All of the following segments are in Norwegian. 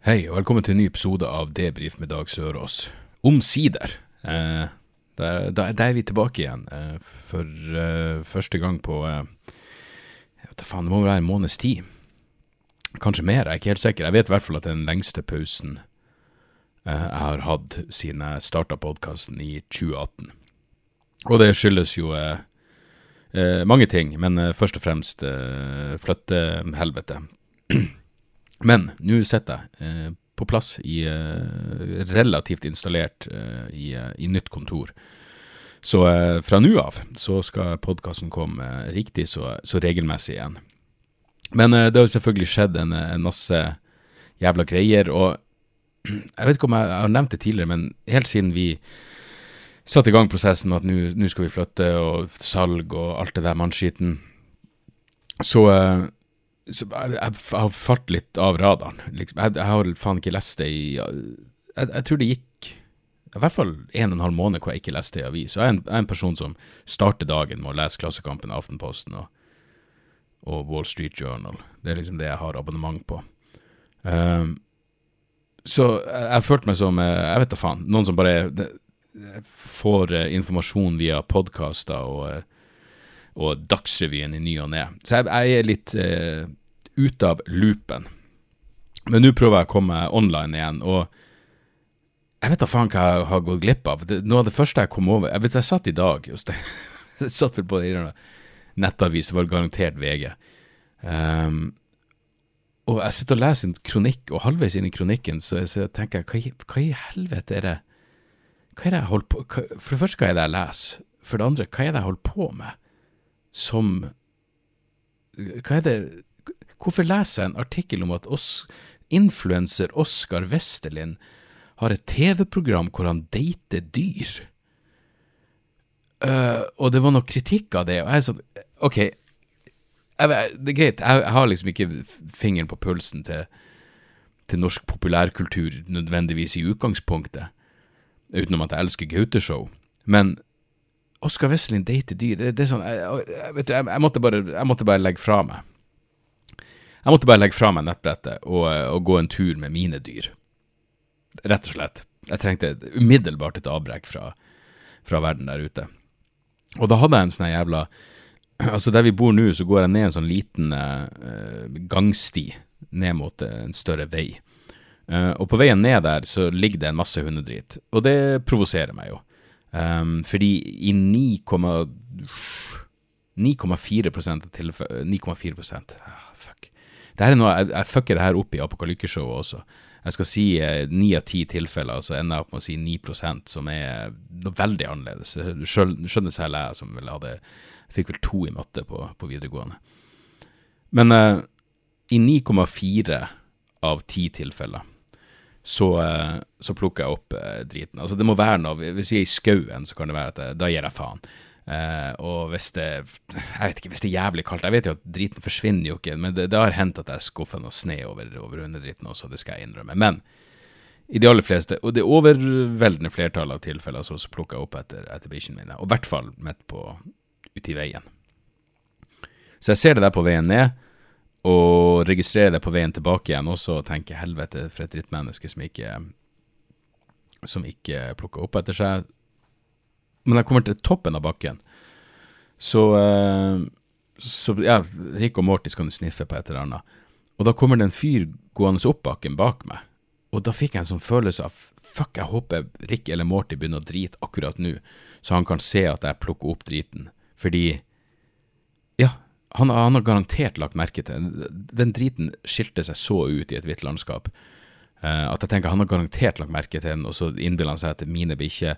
Hei, og velkommen til en ny episode av Debrif med Dag Sørås. Omsider. Eh, da, da, da er vi tilbake igjen eh, for eh, første gang på eh, faen, Det må være en måneds tid. Kanskje mer, jeg er ikke helt sikker. Jeg vet i hvert fall at den lengste pausen eh, jeg har hatt siden jeg starta podkasten i 2018. Og det skyldes jo eh, eh, mange ting, men først og fremst eh, flyttehelvete. Men nå sitter jeg eh, på plass i eh, relativt installert eh, i, eh, i nytt kontor. Så eh, fra nå av så skal podkasten komme eh, riktig så, så regelmessig igjen. Men det har jo selvfølgelig skjedd en, en masse jævla greier, og jeg vet ikke om jeg, jeg har nevnt det tidligere, men helt siden vi satte i gang prosessen at nå skal vi flytte, og salg og alt det der mannskiten, så så jeg, jeg har falt litt av radaren. Liksom. Jeg, jeg har faen ikke lest det i jeg, jeg tror det gikk i hvert fall en og en halv måned hvor jeg ikke leste i avis. Og jeg er en, jeg er en person som starter dagen med å lese Klassekampen, Aftenposten og, og Wall Street Journal. Det er liksom det jeg har abonnement på. Um, så jeg, jeg følte meg som eh, Jeg vet da faen. Noen som bare det, får eh, informasjon via podkaster og, eh, og Dagsrevyen i ny og ne. Så jeg, jeg er litt eh, ute av loopen. Men nå prøver jeg å komme online igjen, og jeg vet da faen hva jeg har gått glipp av. Det, noe av det første jeg kom over Jeg vet jeg satt i dag og Jeg satt vel på en nettavis, det var garantert VG. Um, og jeg sitter og leser en kronikk, og halvveis inn i kronikken så, så tenker jeg hva, hva i helvete er det Hva er det jeg holder på hva, For det første, hva er det jeg leser? For det andre, hva er det jeg holder på med som Hva er det Hvorfor leser jeg en artikkel om at oss, influenser Oskar Westerlin har et TV-program hvor han dater dyr? Uh, og det var noe kritikk av det, og jeg sånn Ok, jeg, det er greit, jeg, jeg har liksom ikke fingeren på pulsen til, til norsk populærkultur nødvendigvis i utgangspunktet, utenom at jeg elsker Gauteshow, men Oskar Wesselin dater dyr, det, det er sånn jeg, jeg, vet du, jeg, måtte bare, jeg måtte bare legge fra meg. Jeg måtte bare legge fra meg nettbrettet og, og gå en tur med mine dyr. Rett og slett. Jeg trengte umiddelbart et avbrekk fra, fra verden der ute. Og da hadde jeg en sånn jævla Altså, der vi bor nå, så går jeg ned en sånn liten eh, gangsti ned mot en større vei. Eh, og på veien ned der så ligger det en masse hundedrit, og det provoserer meg jo. Um, fordi i 9,4 9,4 av tilfellene 9,4 ah, Fuck. Det er noe, jeg, jeg fucker det her opp i Apokalykkeshowet også. Jeg skal si eh, ni av ti tilfeller, så ender jeg opp med å si 9 som er noe veldig annerledes. Du skjønner selv jeg som vel hadde Jeg fikk vel to i matte på, på videregående. Men eh, i 9,4 av ti tilfeller så, eh, så plukker jeg opp eh, driten. Altså det må være noe Hvis vi er i skauen, så kan det være at jeg, da gir jeg faen. Eh, og hvis det Jeg vet ikke, hvis det er jævlig kaldt Jeg vet jo at driten forsvinner jo ikke, men det, det har hendt at jeg skuffer noe snø over, over underdriten også, det skal jeg innrømme. Men i de aller fleste, og det overveldende flertallet av tilfeller, så, så plukker jeg opp etter, etter bikkjene mine. Og i hvert fall midt på ute i veien. Så jeg ser det der på veien ned, og registrerer det på veien tilbake igjen også, og tenker helvete for et drittmenneske som ikke som ikke plukker opp etter seg. Men jeg kommer til toppen av bakken, så, eh, så ja, Rick og Morty skal sniffe på et eller annet. Og da kommer det en fyr gående opp bakken bak meg. Og da fikk jeg en sånn følelse av fuck, jeg håper Rick eller Morty begynner å drite akkurat nå, så han kan se at jeg plukker opp driten. Fordi ja, han, han har garantert lagt merke til Den driten skilte seg så ut i et hvitt landskap eh, at jeg tenker han har garantert lagt merke til den, og så innbiller han seg at mine bikkjer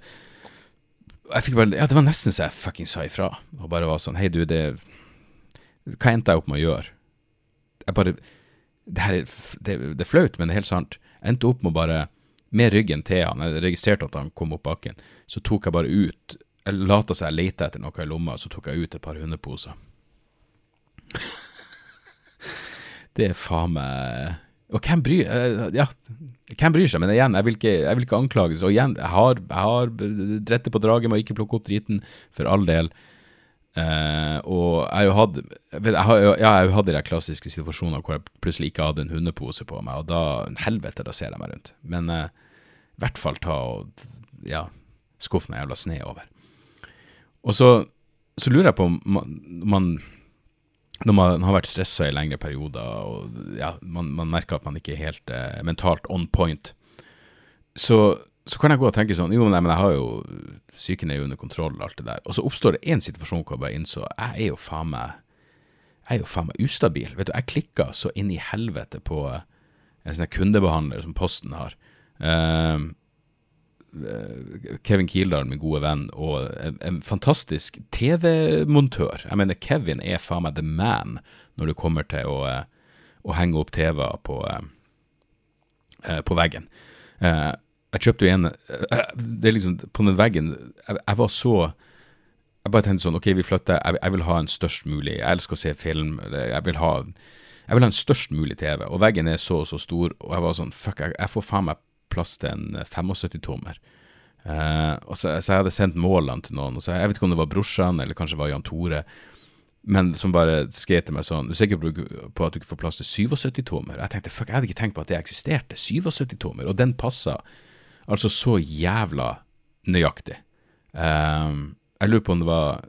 bare, ja, Det var nesten så jeg fucking sa ifra. Og bare var sånn Hei, du, det Hva endte jeg opp med å gjøre? Jeg bare det, her, er- det, det er flaut, men det er helt sant. Jeg endte opp med å bare, med ryggen til han, jeg registrerte at han kom opp bakken, så tok jeg bare ut Jeg lata som jeg lette etter noe i lomma, så tok jeg ut et par hundeposer. det er faen meg Og hvem bryr, eh, ja, hvem bryr seg? Men igjen, jeg vil ikke, jeg vil ikke anklages. Og igjen, jeg har, jeg har drettet på draget med å ikke plukke opp driten, for all del. Eh, og jeg har jo hatt jeg ja, de klassiske situasjonene hvor jeg plutselig ikke hadde en hundepose på meg, og da helvete, da ser jeg meg rundt. Men eh, i hvert fall ta og ja, skuff noe jævla sne over. Og så, så lurer jeg på om man, man når man har vært stressa i lengre perioder, og ja, man, man merker at man ikke er helt eh, mentalt on point, så, så kan jeg gå og tenke sånn Jo, nei, men jeg har jo Psyken er jo under kontroll, alt det der. Og så oppstår det én situasjon hvor jeg bare innså jeg er jo faen meg Jeg er jo faen meg ustabil. Vet du, jeg klikka så inn i helvete på en sånn kundebehandler som Posten har. Eh, Kevin Kildahl, min gode venn, og en, en fantastisk TV-montør. Jeg mener, Kevin er faen meg the man når det kommer til å, eh, å henge opp TV-er på, eh, eh, på veggen. Eh, jeg kjøpte jo en eh, Det er liksom På den veggen Jeg, jeg var så Jeg bare tenkte sånn Ok, vi flytter. Jeg, jeg vil ha en størst mulig Jeg elsker å se film. Jeg vil ha Jeg vil ha en størst mulig TV. Og veggen er så og så stor, og jeg var sånn Fuck, jeg, jeg får faen meg plass til en 75-tommer. Uh, og så, så jeg hadde sendt målene til noen, og så jeg vet ikke om det var brorsan, eller kanskje det var Jan Tore, men som bare skrev til meg sånn Du er sikker på, at du ikke får plass til 77-tommer? Jeg tenkte fuck, jeg hadde ikke tenkt på at det eksisterte. 77-tommer, og den passa altså så jævla nøyaktig. Ehm, jeg lurer på om det var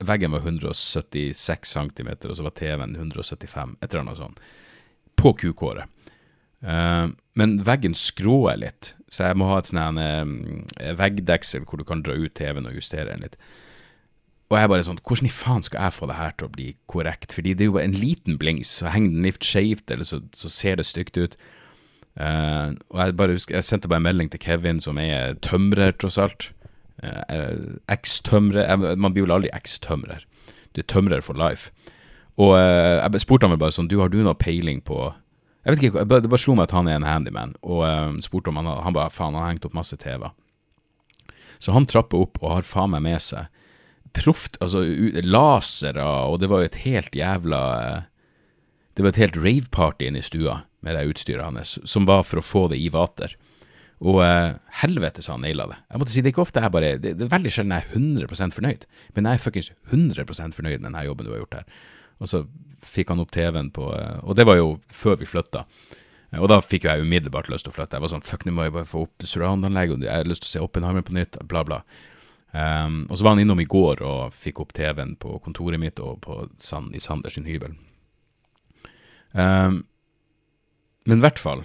Veggen var 176 cm, og så var TV-en 175, et eller annet sånt. På kukåret. Ehm, men veggen skråer litt, så jeg må ha et sånn eh, veggdeksel hvor du kan dra ut TV-en og justere den litt. Og jeg er bare sånn, hvordan i faen skal jeg få det her til å bli korrekt? Fordi det er jo en liten blings, så henger den litt skjevt, eller så, så ser det stygt ut. Uh, og jeg bare husker, jeg sendte bare en melding til Kevin, som er tømrer, tross alt. Uh, Eks-tømrer Man blir vel aldri eks-tømrer. Du er tømrer for life. Og uh, jeg spurte han vel bare sånn, du har du noe peiling på Jeg vet ikke, det bare slo meg at han er en handyman, og eh, spurte om han hadde, Han bare faen, han har hengt opp masse TV-er. Så han trapper opp og har faen meg med seg proft, altså lasere, og det var jo et helt jævla eh, Det var et helt rave-party inne i stua med det utstyret hans, som var for å få det i vater. Og uh, helvete sa han naila det. Jeg måtte si Det er ikke ofte jeg bare Det, det er veldig sjelden jeg er 100% fornøyd, men jeg er fuckings 100% fornøyd med denne jobben du har gjort her. Og så fikk han opp TV-en på eh, Og det var jo før vi flytta. Og da fikk jo jeg umiddelbart lyst til å flytte. Jeg var sånn Fuck, nå må jeg bare få opp surround-anlegg, og jeg har lyst til å se Oppenheimer på nytt, bla, bla. Um, og så var han innom i går og fikk opp TV-en på kontoret mitt og på Sand, i Sanders sin hybel. Um, men i hvert fall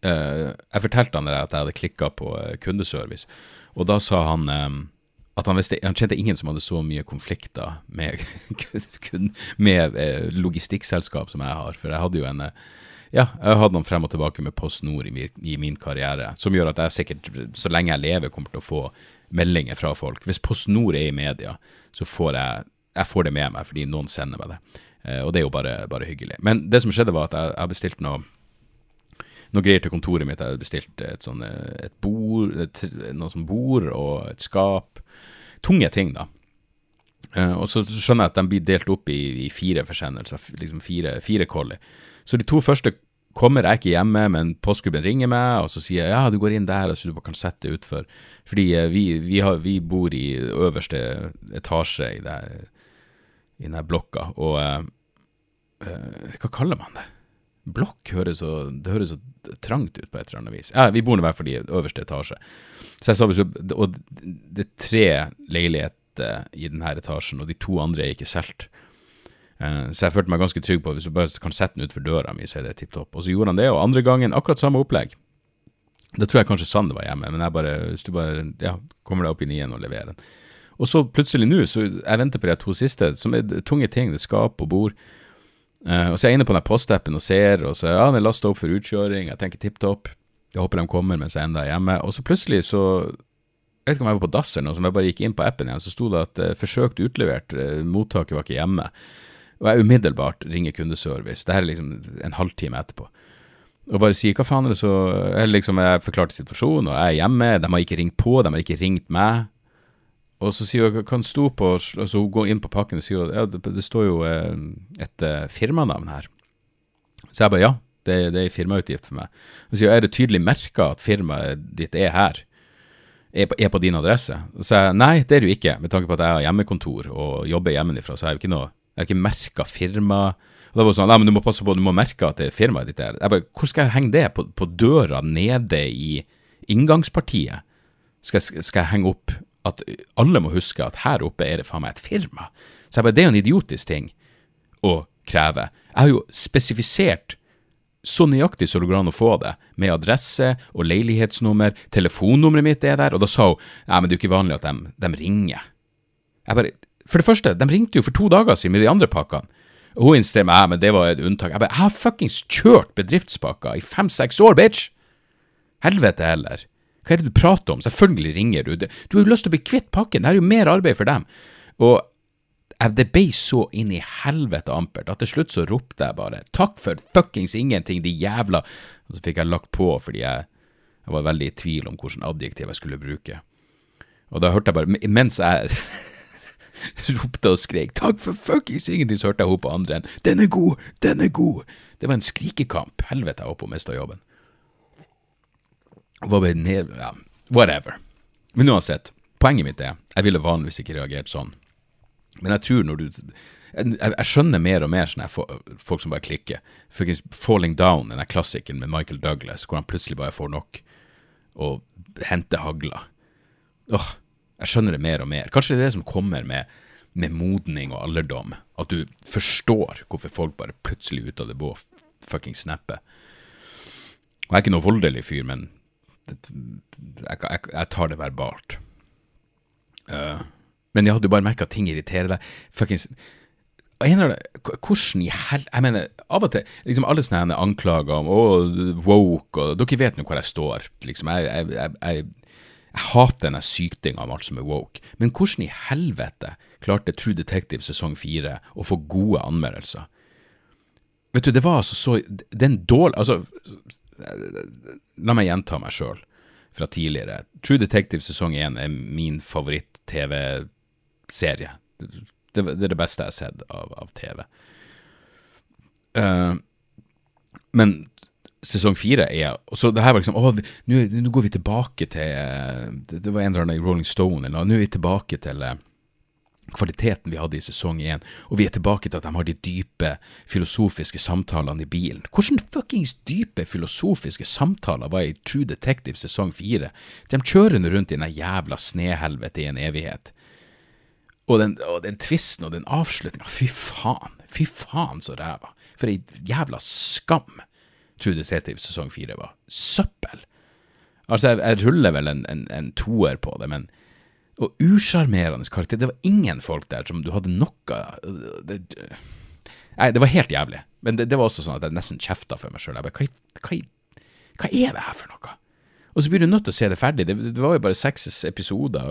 uh, Jeg fortalte han at jeg hadde klikka på eh, kundeservice, og da sa han um, at han, visste, han kjente ingen som hadde så mye konflikter med, med eh, logistikkselskap som jeg har. For jeg hadde jo en eh, Ja, jeg hadde noen frem og tilbake med PostNord i, min- i min karriere, som gjør at jeg sikkert, så lenge jeg lever, kommer til å få meldinger fra folk. Hvis PostNord er i media, så får jeg jeg får det med meg fordi noen sender meg det. Eh, og det er jo bare, bare hyggelig. Men det som skjedde, var at jeg, jeg bestilte noe noe greier til kontoret mitt. Jeg hadde bestilt et sånn eh, et bord, et, noe som bord og et skap. Tunge ting, da. Uh, og så skjønner jeg at de blir delt opp i, i fire forsendelser, liksom fire, fire collie. Så de to første kommer jeg ikke hjemme, men postgubben ringer meg, og så sier jeg ja, du går inn der, og så du bare kan sette det utfor. Fordi eh, vi, vi, har, vi bor i øverste etasje i der, i denne blokka, og uh, uh, hva kaller man det? Blokk høres så, det høres så trangt ut på et eller annet vis. Ja, vi bor nå i hvert fall i øverste etasje. Så jeg du, og det er tre leiligheter i denne etasjen, og de to andre er ikke solgt. Eh, Så jeg følte meg ganske trygg på at hvis du bare kan sette den utfor døra mi, så er det tipp topp. Og så gjorde han det, og andre gangen akkurat samme opplegg. Da tror jeg kanskje Sander var hjemme, men jeg bare, hvis du bare ja, kommer deg opp i nien og leverer den. Og så plutselig nå, så jeg venter på de to siste, som er tunge ting, det er skap og bord. Eh, og så er jeg inne på den postappen og ser, og så ja, den er lasta opp for utkjøring, jeg tenker tipp topp. Jeg håper de kommer mens jeg enda er hjemme. Og så plutselig så Jeg vet ikke om jeg var på dass eller noe, så jeg bare gikk inn på appen igjen, så sto det at uh, forsøkt utlevert, uh, mottaket var ikke hjemme. Og jeg umiddelbart ringer kundeservice. Det her er liksom en halvtime etterpå. Og bare sier hva faen er det så Eller liksom, jeg forklarte situasjonen, og jeg er hjemme. De har ikke ringt på, de har ikke ringt meg. Og så sier hun kan sto på altså Hun går inn på pakken og sier ja, det, det står jo eh, et uh, firmanavn her. Så jeg bare ja, det, det er firmautgift for meg. Hun sier er det tydelig merka at firmaet ditt er her? Er på, er på, din adresse? Så jeg nei, det er det jo ikke, med tanke på at jeg har hjemmekontor og jobber hjemmefra. Så jeg jo ikke noe Jeg har ikke merka firma. Og da var det sånn, nei, men du må passe på, du må merke at det er firmaet ditt er. Jeg bare, Hvor skal jeg henge det? På, på døra nede i inngangspartiet? Skal, skal jeg henge opp at alle må huske at her oppe er det faen meg et firma. Så jeg bare, det er jo en idiotisk ting å kreve. Jeg har jo spesifisert så nøyaktig som det går an å få det, med adresse og leilighetsnummer. Telefonnummeret mitt er der, og da sa hun nei, men det er jo ikke vanlig at de, de ringer. Jeg bare, For det første, de ringte jo for to dager siden med de andre pakkene. Og hun insisterer med men det var et unntak. Jeg bare, jeg har fuckings kjørt bedriftspakker i fem-seks år, bitch! Helvete heller. Hva er det du prater om? Selvfølgelig ringer du. Du har jo lyst til å bli kvitt pakken. Det er jo mer arbeid for dem. Og det ble så inn i helvete ampert at til slutt så ropte jeg bare 'takk for fuckings ingenting, de jævla' Og så fikk jeg lagt på fordi jeg, jeg var veldig i tvil om hvilket adjektiv jeg skulle bruke. Og da hørte jeg bare, mens jeg ropte og skrek 'takk for fuckings ingenting', så hørte jeg henne på andre enn 'den er god, den er god'. Det var en skrikekamp. Helvete, jeg holdt på å miste jobben. Var den her ja, whatever. Men uansett, poenget mitt er jeg ville vanligvis ikke reagert sånn. Men jeg tror når du Jeg, jeg skjønner mer og mer sånne folk som bare klikker. Falling Down, den klassikeren med Michael Douglas, hvor han plutselig bare får nok og henter hagla. Åh, jeg skjønner det mer og mer. Kanskje det er det som kommer med, med modning og alderdom. At du forstår hvorfor folk bare plutselig ut av det blå fucking snapper. Og jeg er ikke noe voldelig fyr, men jeg, jeg, jeg, tar det verbalt. Uh, men ja, du bare merker at ting irriterer deg. Fuckings hvordan i hel... Jeg mener, av og til liksom Alle sånne anklager om å, woke og Dere vet nå hvor jeg står. Liksom, jeg, jeg, jeg, jeg hater denne sykdinga om alt som er woke. Men hvordan i helvete klarte True Detective sesong fire å få gode anmeldelser? Vet du, det var altså så Den dårlig Altså, La meg gjenta meg sjøl fra tidligere. True Detective sesong én er min favoritt-TV-serie. Det, det, er det beste jeg har sett av, av TV. Uh, men sesong fire er Så det her var liksom Å, nå går vi tilbake til Det, det var en eller annen i Rolling Stone, eller nå er vi tilbake til uh, kvaliteten vi hadde i sesong én, og vi er tilbake til at de har de dype filosofiske samtalene i bilen. Hvordan fuckings dype filosofiske samtaler var i True Detective sesong fire? De kjører rundt i den jævla snehelvete i en evighet. Og den, og den tvisten og den avslutninga, fy faen, fy faen så ræva. For ei jævla skam True Detective sesong fire var. Søppel. Altså, jeg, jeg ruller vel en, en, en toer på det, men og usjarmerende karakter. Det var ingen folk der som du hadde noe det, Nei, det var helt jævlig. Men det, det, var også sånn at jeg nesten kjefta for meg sjøl. Hva, hva, hva, er det her for noe? Og så blir du nødt til å se det ferdig. Det, det var jo bare seks episoder.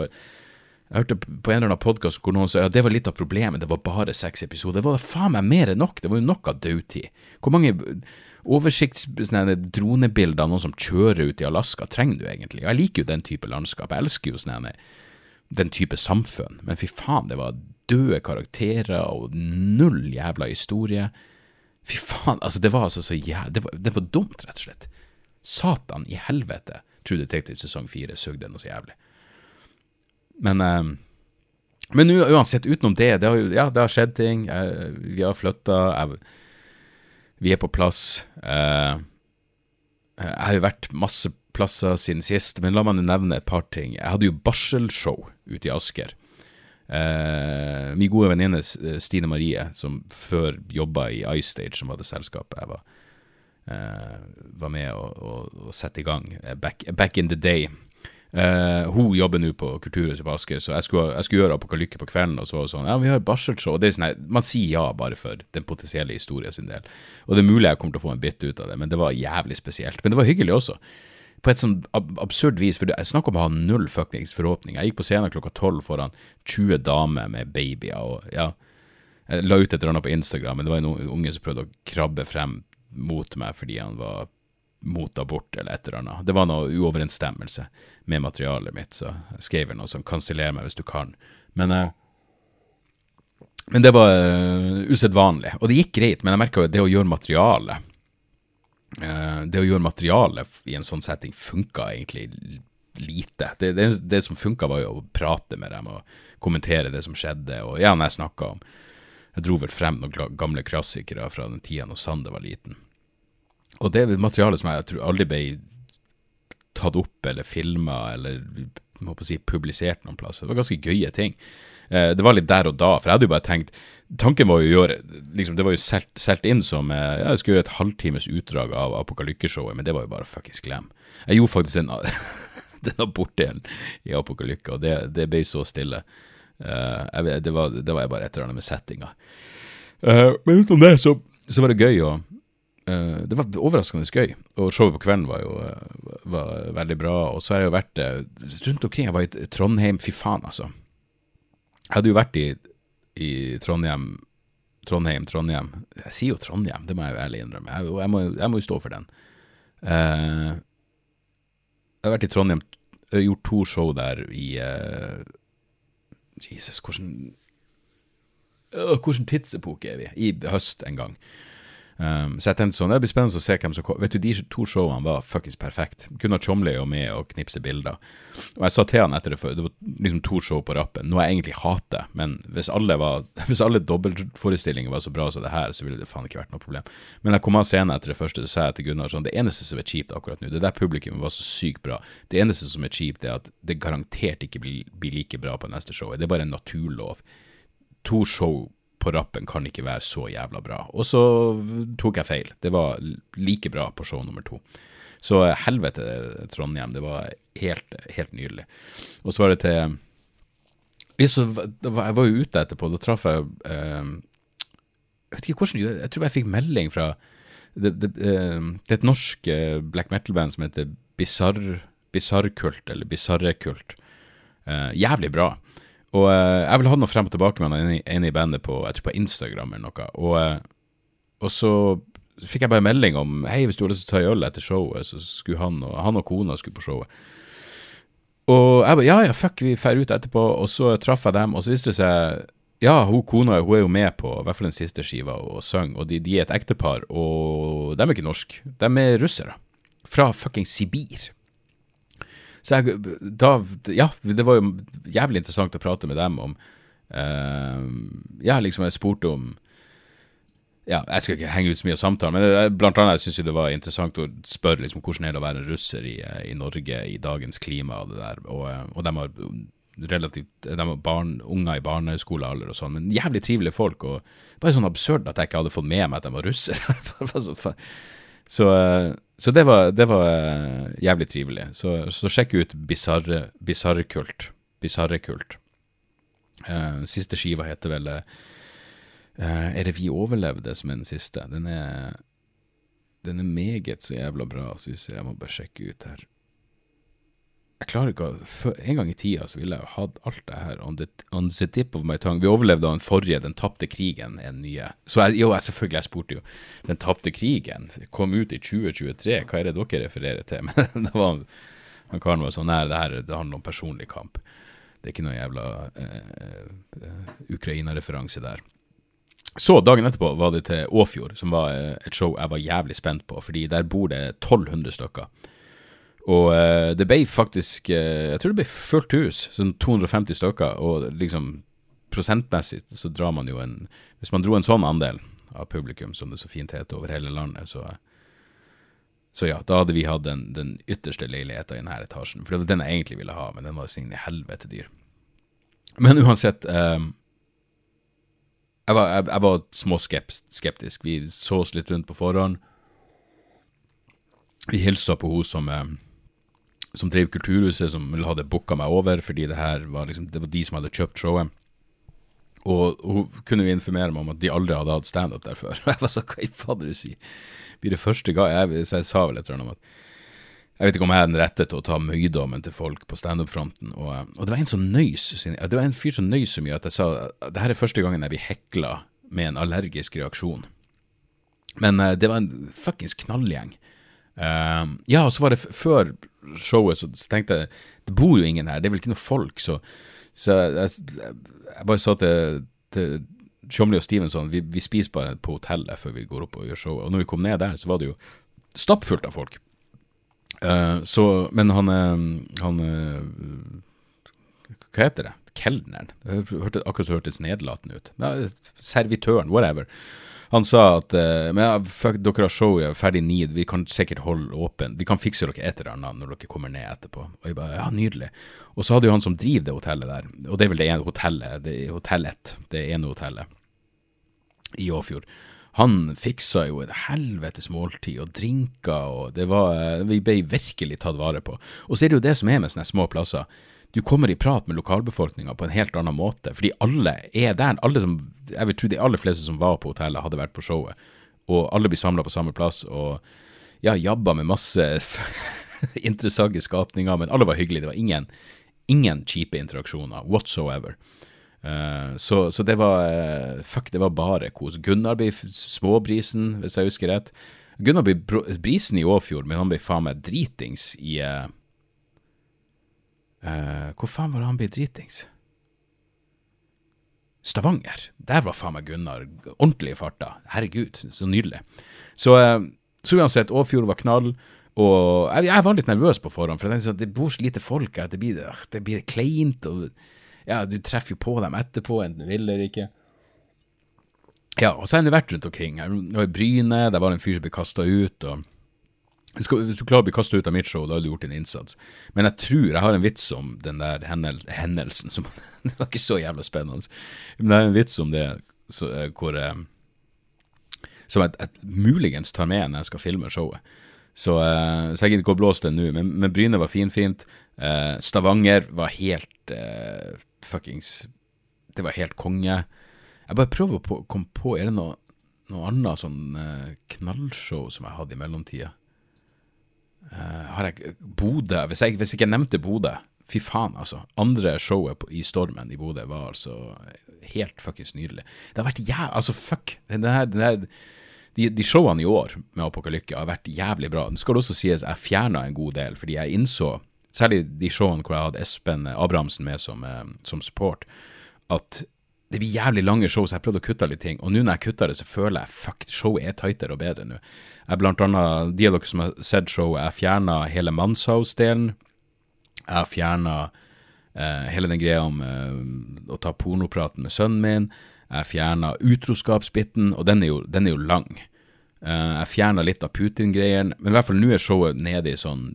Jeg hørte på en eller annen podkast hvor noen sa ja, det var litt av problemet, det var bare seks episoder. Det var faen meg mer enn nok. Det var jo nok av dødtid. Hvor mange oversiktsdronebilder av noen som kjører ut i Alaska trenger du egentlig? Jeg liker jo den type landskap. Jeg elsker jo sånne den type samfunn. Men fy faen, det var døde karakterer og null jævla historie. Fy faen, altså, det var altså så jævla det, det, var dumt, rett og slett. Satan i helvete. True Detective sesong fire sugde noe så jævlig. Men eh, men uansett, utenom det, det har, ja, det har skjedd ting. Jeg, vi har flytta. Vi er på plass. Eh, jeg har jo vært masse plasser siden sist, men la meg nevne et par ting. Jeg hadde jo barselshow ute i Asker. Eh, min gode venninne eh, Stine Marie, som før jobba i iStage, som var det selskapet jeg var, eh, var med å, å, å, sette i gang eh, back, back in the day. Uh, hun jobber nå på Kulturhuset på Asker, så jeg skulle, jeg skulle gjøre Apokalykke på kvelden. Og så var det sånn, ja, vi har barselshow. Og det er sånn, man sier ja bare for den potensielle historien sin del. Og det er mulig jeg kommer til å få en bit ut av det, men det var jævlig spesielt. Men det var hyggelig også på et sånn absurd vis, for jeg snakker om å ha null fuckings forhåpninger. Jeg gikk på scenen klokka tolv foran 20 damer med babyer, og ja Jeg la ut et eller annet på Instagram, men det var en unge som prøvde å krabbe frem mot meg fordi han var mot abort eller et eller annet. Det var noe uoverensstemmelse med materialet mitt, så jeg skrev noe som 'kanseller meg hvis du kan'. Men, uh, men det var uh, usedvanlig. Og det gikk greit, men jeg merka jo det å gjøre materiale uh, Det å gjøre materiale i en sånn setting funka egentlig lite. Det, det, det som funka, var jo å prate med dem og kommentere det som skjedde. Og ja, når jeg snakka om Jeg dro vel frem noen gamle klassikere fra den tida når Sander var liten. Og det er materiale som jeg tror aldri ble tatt opp eller filma eller må på si, publisert noen plass. Det var ganske gøye ting. Eh, det var litt der og da, for jeg hadde jo bare tenkt Tanken var jo å gjøre liksom, Det var jo solgt inn som ja, Jeg skulle gjøre et halvtimes utdrag av Apokalykke-showet, men det var jo bare fuckings glem. Jeg gjorde faktisk en den abortdelen i Apokalykka, og det, det, ble så stille. Uh, jeg, det, var, det, var, bare et eller annet med settinga. Men utenom det, så, så var det gøy å det var overraskende gøy, og showet på kvelden var jo var veldig bra. Og så har jeg jo vært rundt omkring. Jeg var i Trondheim, fy faen, altså. Jeg hadde jo vært i, i Trondheim, Trondheim, Trondheim Jeg sier jo Trondheim, det må jeg jo ærlig innrømme. Jeg, jeg, må, jeg må, jo stå for den. jeg har vært i Trondheim, gjort to show der i Jesus, hvordan Hvilken tidsepoke er vi? I høst en gang. Um, så jeg tenkte sånn, det blir spennende å se hvem som kommer. Vet du, De to showene var fuckings perfekt. Kunne Chomley Tjomli og med og knipse bilder. Og jeg sa til han etter det før, det var liksom to show på rappen, noe jeg egentlig hater. Men hvis alle, var, hvis alle dobbeltforestillinger var så bra som det her, så ville det faen ikke vært noe problem. Men jeg kom av scenen etter det første, så sa jeg til Gunnar sånn, det eneste som er kjipt akkurat nå, det der publikummet var så sykt bra. Det eneste som er kjipt, er at det garantert ikke blir, blir like bra på neste show. Det er bare en naturlov. To show på rappen kan ikke være så jævla bra. Og så tok jeg feil. Det var like bra på show nummer to. Så helvete, Trondheim. Det var helt, helt nydelig. Og så var det til Jeg var jo ute etterpå. Da traff jeg eh, Jeg vet ikke hvordan Jeg tror jeg fikk melding fra Det, det, eh, det er et norsk eh, black metal-band som heter Bizarre Kult, eller Bizarrekult. Kult. jævlig bra. Og uh, jeg ville ha noe frem og tilbake med han ene i bandet på, jeg tror på Instagram eller noe. Og, uh, og, så fikk jeg bare melding om Hei, hvis du har lyst til å ta en øl etter showet, så skulle han og, han og kona skulle på showet. Og jeg bare Ja, ja, fuck, vi drar ut etterpå. Og så traff jeg dem, og så viste det seg Ja, hun kona hun er jo med på i hvert fall den siste skiva og synger, og de, de, er et ektepar, og de er ikke norske. De er russere. Fra fucking Sibir. Så jeg, da, ja, det var jo jævlig interessant å prate med dem om uh, Ja, liksom jeg spurte om ja, Jeg skal ikke henge ut så mye av samtalen, men blant annet syns jeg det var interessant å spørre liksom, hvordan er det å være en russer i, i Norge i dagens klima og det der. Og, og de har relativt De har barn, unger i barneskolealder og sånn, men jævlig trivelige folk. Og bare sånn absurd at jeg ikke hadde fått med meg at de var russere. så, så det var, det var uh, jævlig trivelig. Så, så sjekk ut Bisarrekult. Bisarrekult. Uh, siste skiva heter vel uh, Er det Vi overlevde som er den siste? Den er, den er meget så jævla bra. Så jeg må bare sjekke ut her jeg klarer ikke å En gang i tida så ville jeg jo hatt alt det her on the, on the tip of my tongue. Vi overlevde den forrige, Den tapte krigen, en nye. Så jeg, jo, jeg selvfølgelig, jeg spurte jo. Den tapte krigen kom ut i 2023, hva er det dere refererer til? Men det var han karen var sånn Nei, det her det handler om personlig kamp. Det er ikke noe jævla eh, uh, Ukraina-referanse der. Så dagen etterpå var det til Åfjord, som var eh, et show jeg var jævlig spent på, fordi der bor det 1200 stykker. Og uh, det ble faktisk uh, Jeg tror det ble fullt hus, sånn 250 stykker. Og liksom prosentmessig så drar man jo en Hvis man dro en sånn andel av publikum, som det så fint heter, over hele landet, så så ja, da hadde vi hatt den, den ytterste leiligheta i denne etasjen. For det var den jeg egentlig ville ha, men den var sin helvete dyr. Men uansett um, jeg, var, jeg, jeg var småskeptisk. Vi så oss litt rundt på forhånd. Vi hilsa på hun som um, som drev Kulturhuset, som hadde booka meg over, fordi det her var, liksom, det var de som hadde kjøpt showet. Og hun kunne jo informere meg om at de aldri hadde hatt standup der før. Og jeg var sånn, hva i fader du sier? Blir det første gang jeg, Så jeg sa vel et eller annet om at jeg vet ikke om jeg er den rette til å ta møydommen til folk på standup-fronten. Og, og, det var en som nøys Det var en fyr som nøys så mye at jeg sa det her er første gangen jeg blir hekla med en allergisk reaksjon. Men uh, det var en fuckings knallgjeng. Uh, ja, og så var det før showet, så tenkte jeg det bor jo ingen her, det er vel ikke noe folk, så, så jeg, jeg, bare sa til, til Tjomli og Stevenson vi, vi spiser bare på hotellet før vi går opp og gjør showet. Og når vi kom ned der, så var det jo stappfullt av folk. Uh, så, men han, han Hva heter det? Kelneren? Akkurat så hørtes nedlatende ut. Servitøren, whatever. Han sa at uh, men fuck, dere har showet ferdig nid, vi kan sikkert holde åpen. Vi kan fikse dere et eller annet når dere kommer ned etterpå. Og jeg bare ja, nydelig. Og så hadde jo han som driver det hotellet der, og det er vel det ene hotellet, det er hotellet, det ene hotellet i Åfjord. Han fiksa jo et helvetes måltid og drinker, og det var eh, Vi ble virkelig tatt vare på. Og så er det jo det som er med sånne små plasser du kommer i prat med lokalbefolkninga på en helt annen måte, fordi alle er der. Alle som, jeg vil tro de aller fleste som var på hotellet, hadde vært på showet, og alle blir samla på samme plass, og ja, jabba med masse interessante skapninger, men alle var hyggelige. Det var ingen, ingen kjipe interaksjoner whatsoever. Uh, så, så, det var uh, Fuck, det var bare kos. Gunnar ble småbrisen, hvis jeg husker rett. Gunnar ble brisen i Åfjord, men han ble faen meg dritings i uh, Uh, hvor faen var det han ble dritings? Stavanger. Der var faen meg Gunnar ordentlig i farta. Herregud, så nydelig. Så, uh, så uansett, Åfjord var knall. Og jeg, jeg, var litt nervøs på forhånd, for jeg tenkte at det bor så lite folk her. Det blir, det blir kleint. og ja, Du treffer jo på dem etterpå, enten du vil eller ikke. Ja, og så har jeg vært rundt omkring. Jeg var i Bryne, der var det en fyr som ble kasta ut. og hvis du klarer å bli kastet ut av mitt show, da har du gjort en innsats. Men jeg tror jeg har en vits om den der hendel, hendelsen som Det var ikke så jævla spennende. Men det er en vits om det så, eh, hvor eh, Som jeg, jeg, muligens tar med når jeg skal filme showet. Så, eh, så jeg gidder ikke å blåse den nå. Men, men Bryne var finfint. Eh, Stavanger var helt uh, fuckings Det var helt konge. Jeg bare prøver å komme på Er det noe, noe annet sånn uh, knallshow som jeg hadde i mellomtida? Uh, har jeg Bodø hvis, hvis jeg ikke nevnte Bodø Fy faen, altså. Andre showet på, i Stormen i Bodø var altså helt fuckings nydelig. Det har vært jævlig Altså, fuck. Den her, den her, de, de, showene i år med Apokalykke har vært jævlig bra. Det skal også sies jeg fjerna en god del, fordi jeg innså, særlig de showene hvor jeg hadde Espen Abrahamsen med som, eh, som support, at det blir jævlig lange show, så jeg prøvde å kutte litt ting. Og nå når jeg kutter det, så føler jeg fuck, showet er tightere og bedre nå. Jeg blant annet, De av dere som har sett showet, jeg fjerna hele Manshaus-delen. Jeg fjerna eh, hele den greia om eh, å ta pornopraten med sønnen min. Jeg fjerna utroskapsbiten, og den er jo, den er jo lang. Eh, jeg fjerna litt av Putin-greiene, men i hvert fall nå er showet nede i sånn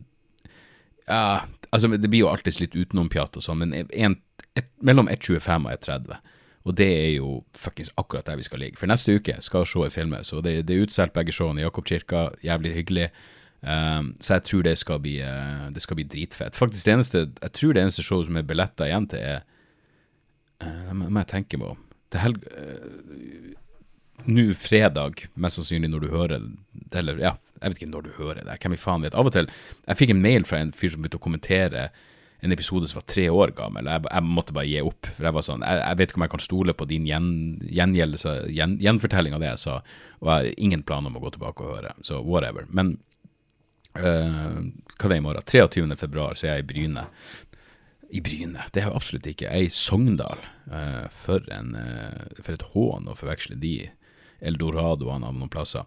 Ja, altså det blir jo alltids litt utenompjat og sånn, men en, et, mellom 1,25 og 1,30. Og det er jo fuckings akkurat der vi skal ligge. For neste uke skal showet filmes, og det, det er utsolgt begge showene i Jakobkirka. Jævlig hyggelig. Um, så jeg tror det skal, bli, uh, det skal bli dritfett. Faktisk det eneste Jeg tror det eneste showet som er billetter igjen til, er uh, må jeg tenke på. Til helg... Uh, Nå fredag, mest sannsynlig når du hører det, eller ja, jeg vet ikke når du hører det, hvem i faen vet. Av og til Jeg fikk en mail fra en fyr som begynte å kommentere en episode som var tre år gammel. Jeg, jeg måtte bare gi opp. For jeg var sånn, jeg, jeg vet ikke om jeg kan stole på din gjen, gjen, gjenfortelling av det jeg sa, og jeg har ingen planer om å gå tilbake og høre. Så whatever. Men uh, hva er det i morgen? 23. februar så er jeg i Bryne. I Bryne? Det er jeg absolutt ikke. Jeg er i Sogndal. Uh, for, en, uh, for et hån å forveksle de eldoradoene av noen plasser.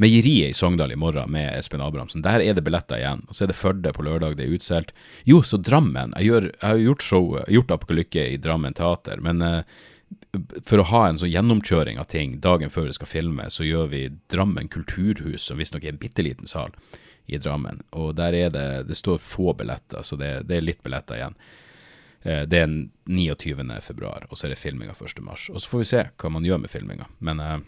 Meieriet i Sogndal i morgen med Espen Abrahamsen. Der er det billetter igjen. Og så er det Førde på lørdag, det er utsolgt. Jo, så Drammen. Jeg, gjør, jeg har gjort show, gjort Apokalykke i Drammen teater, men uh, for å ha en sånn gjennomkjøring av ting dagen før vi skal filme, så gjør vi Drammen kulturhus, som visstnok er en bitte liten sal i Drammen. Og der er det Det står få billetter, så det, det er litt billetter igjen. Uh, det er 29. februar, og så er det filminga 1. mars. Og så får vi se hva man gjør med filminga. Men uh,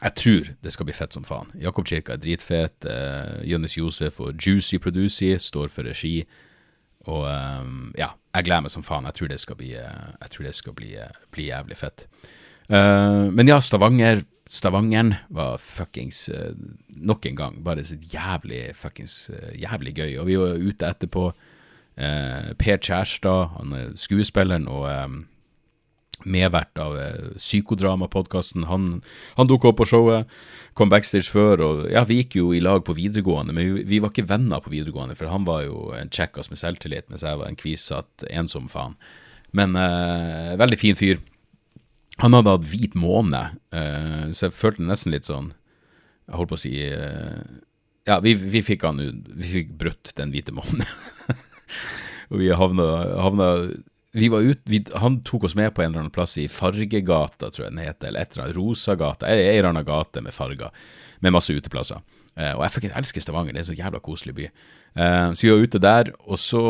jeg tror det skal bli fett som faen. Jakob Kirka er dritfet. Uh, Jonis Josef og Juicy Producy står for regi. Og um, ja, jeg gleder meg som faen. Jeg tror det skal bli, tror det skal bli, uh, bli jævlig fett. Uh, men ja, Stavanger Stavangeren var fuckings nok en gang bare så jævlig fuckings jævlig gøy. Og vi var ute etterpå. Per Kjærstad, han er skuespilleren og medvert av eh, Psykodramapodkasten. Han, han dukka opp på showet, kom backstage før, og ja, vi gikk jo i lag på videregående, men vi, vi var ikke venner på videregående, for han var jo en kjekkas med selvtillit, mens jeg var en kvisatt ensom faen. Men eh, veldig fin fyr. Han hadde hatt hvit måne, eh, så jeg følte nesten litt sånn Jeg holdt på å si eh, Ja, vi, vi, fikk han Vi fikk brutt den hvite månen. og vi havna, havna vi var ut, vi, Han tok oss med på en eller annen plass i Fargegata, tror jeg den heter, eller et eller annet. Rosagata. Ei eller annen gate med farger, med masse uteplasser. Eh, og jeg fikk elsker Stavanger, det er en så jævla koselig by. Eh, så vi var ute der, og så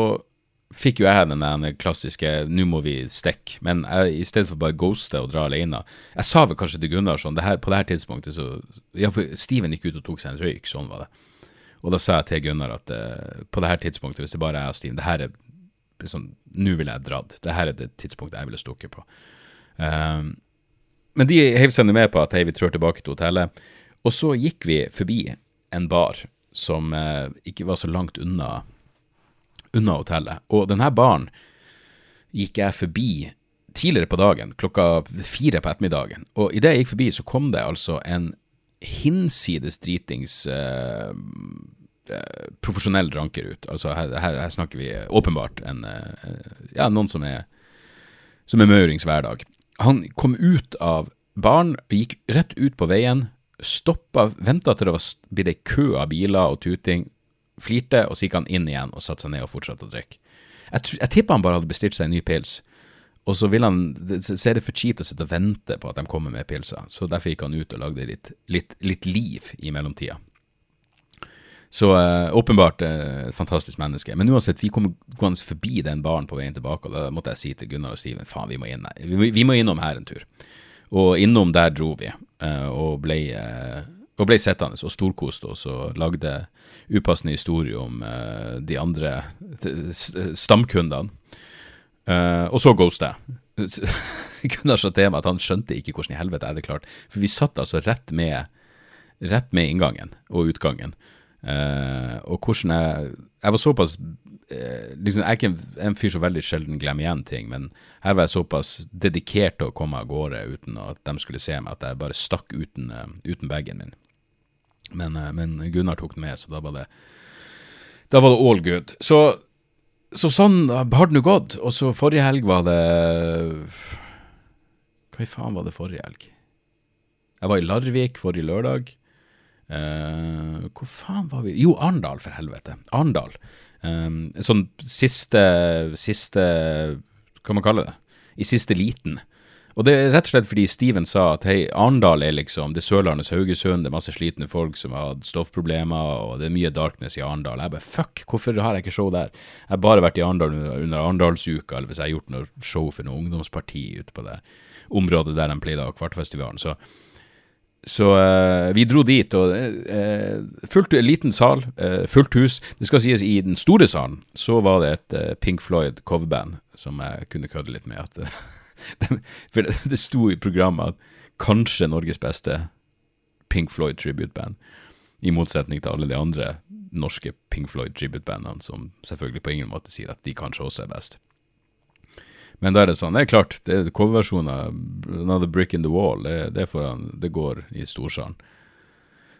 fikk jo jeg den der klassiske 'nå må vi stikke', men jeg, i stedet for bare ghoste og dra alene Jeg sa vel kanskje til Gunnar sånn det her, På det her tidspunktet så ja, for Steven gikk ut og tok seg en røyk, sånn var det. Og da sa jeg til Gunnar at eh, på det her tidspunktet, hvis det bare er jeg og Steven det her er liksom, Nå ville jeg dratt. Det her er det tidspunktet jeg ville stukket på. Um, men de heiv seg med på at hei, vi trår tilbake til hotellet. Og så gikk vi forbi en bar som uh, ikke var så langt unna, unna hotellet. Og denne baren gikk jeg forbi tidligere på dagen, klokka fire på ettermiddagen. Og idet jeg gikk forbi, så kom det altså en hinsides dritings Eh, profesjonell ranker ut. Altså her, her, her, snakker vi åpenbart en eh, Ja, noen som er som er maurings hverdag. Han kom ut av baren, gikk rett ut på veien, stoppa, venta til det var blitt ei kø av biler og tuting, flirte, og så gikk han inn igjen og satte seg ned og fortsatte å drikke. Jeg, jeg tipper han bare hadde bestilt seg en ny pils, og så vil han, ser det for kjipt å sitte og vente på at de kommer med pilser, så derfor gikk han ut og lagde litt, litt, litt liv i mellomtida. Så uh, åpenbart uh, et fantastisk menneske. Men uansett, vi kom gående forbi den baren på veien tilbake, og da måtte jeg si til Gunnar og Steven faen, vi må, inn, vi, vi må innom her en tur. Og innom der dro vi, uh, og ble, og ble sittende og storkoste oss og lagde upassende historier om de andre stamkundene. og så ghosta jeg. Gunnar sa til meg at han skjønte ikke hvordan i helvete jeg hadde klart For vi satt altså rett med, rett med inngangen og utgangen. Uh, og hvordan jeg Jeg var såpass uh, liksom, Jeg er ikke en, en, fyr som veldig sjelden glemmer igjen ting, men her var jeg såpass dedikert til å komme av gårde uten at de skulle se meg, at jeg bare stakk uten, uh, uten bagen min. Men, men, Gunnar tok den med, så da var det Da var det all good. Så, så sånn har det nå gått. Og så forrige helg var det Hva i faen var det forrige helg? Jeg var i Larvik forrige lørdag. Uh, hvor faen var vi Jo, Arendal, for helvete. Arendal. Um, sånn siste Siste Hva man kaller det? I siste liten. Og det er rett og slett fordi Steven sa at hei, Arendal er liksom det Sørlandets Haugesund, det er masse slitne folk som har hatt stoffproblemer, og det er mye darkness i Arendal. Jeg bare fuck, hvorfor har jeg ikke show der? Jeg har bare vært i Arendal under, Arendalsuka, eller hvis jeg har gjort noe show for noe ungdomsparti ute på det området der de pleide å ha Kvartfestivalen. Så så uh, vi dro dit, og uh, fullt, liten sal, uh, fullt hus. Det skal sies, i den store salen så var det et Pink Floyd coverband som jeg kunne kødde litt med. At, for det, det sto i programmet at kanskje Norges beste Pink Floyd tribute-band. I motsetning til alle de andre norske Pink Floyd tribute-bandene, som selvfølgelig på ingen måte sier at de kanskje også er best. Men da er det sånn, det er klart, det er coverversjonen av 'Another Brick in the Wall', det, det, foran, det går i storsalen.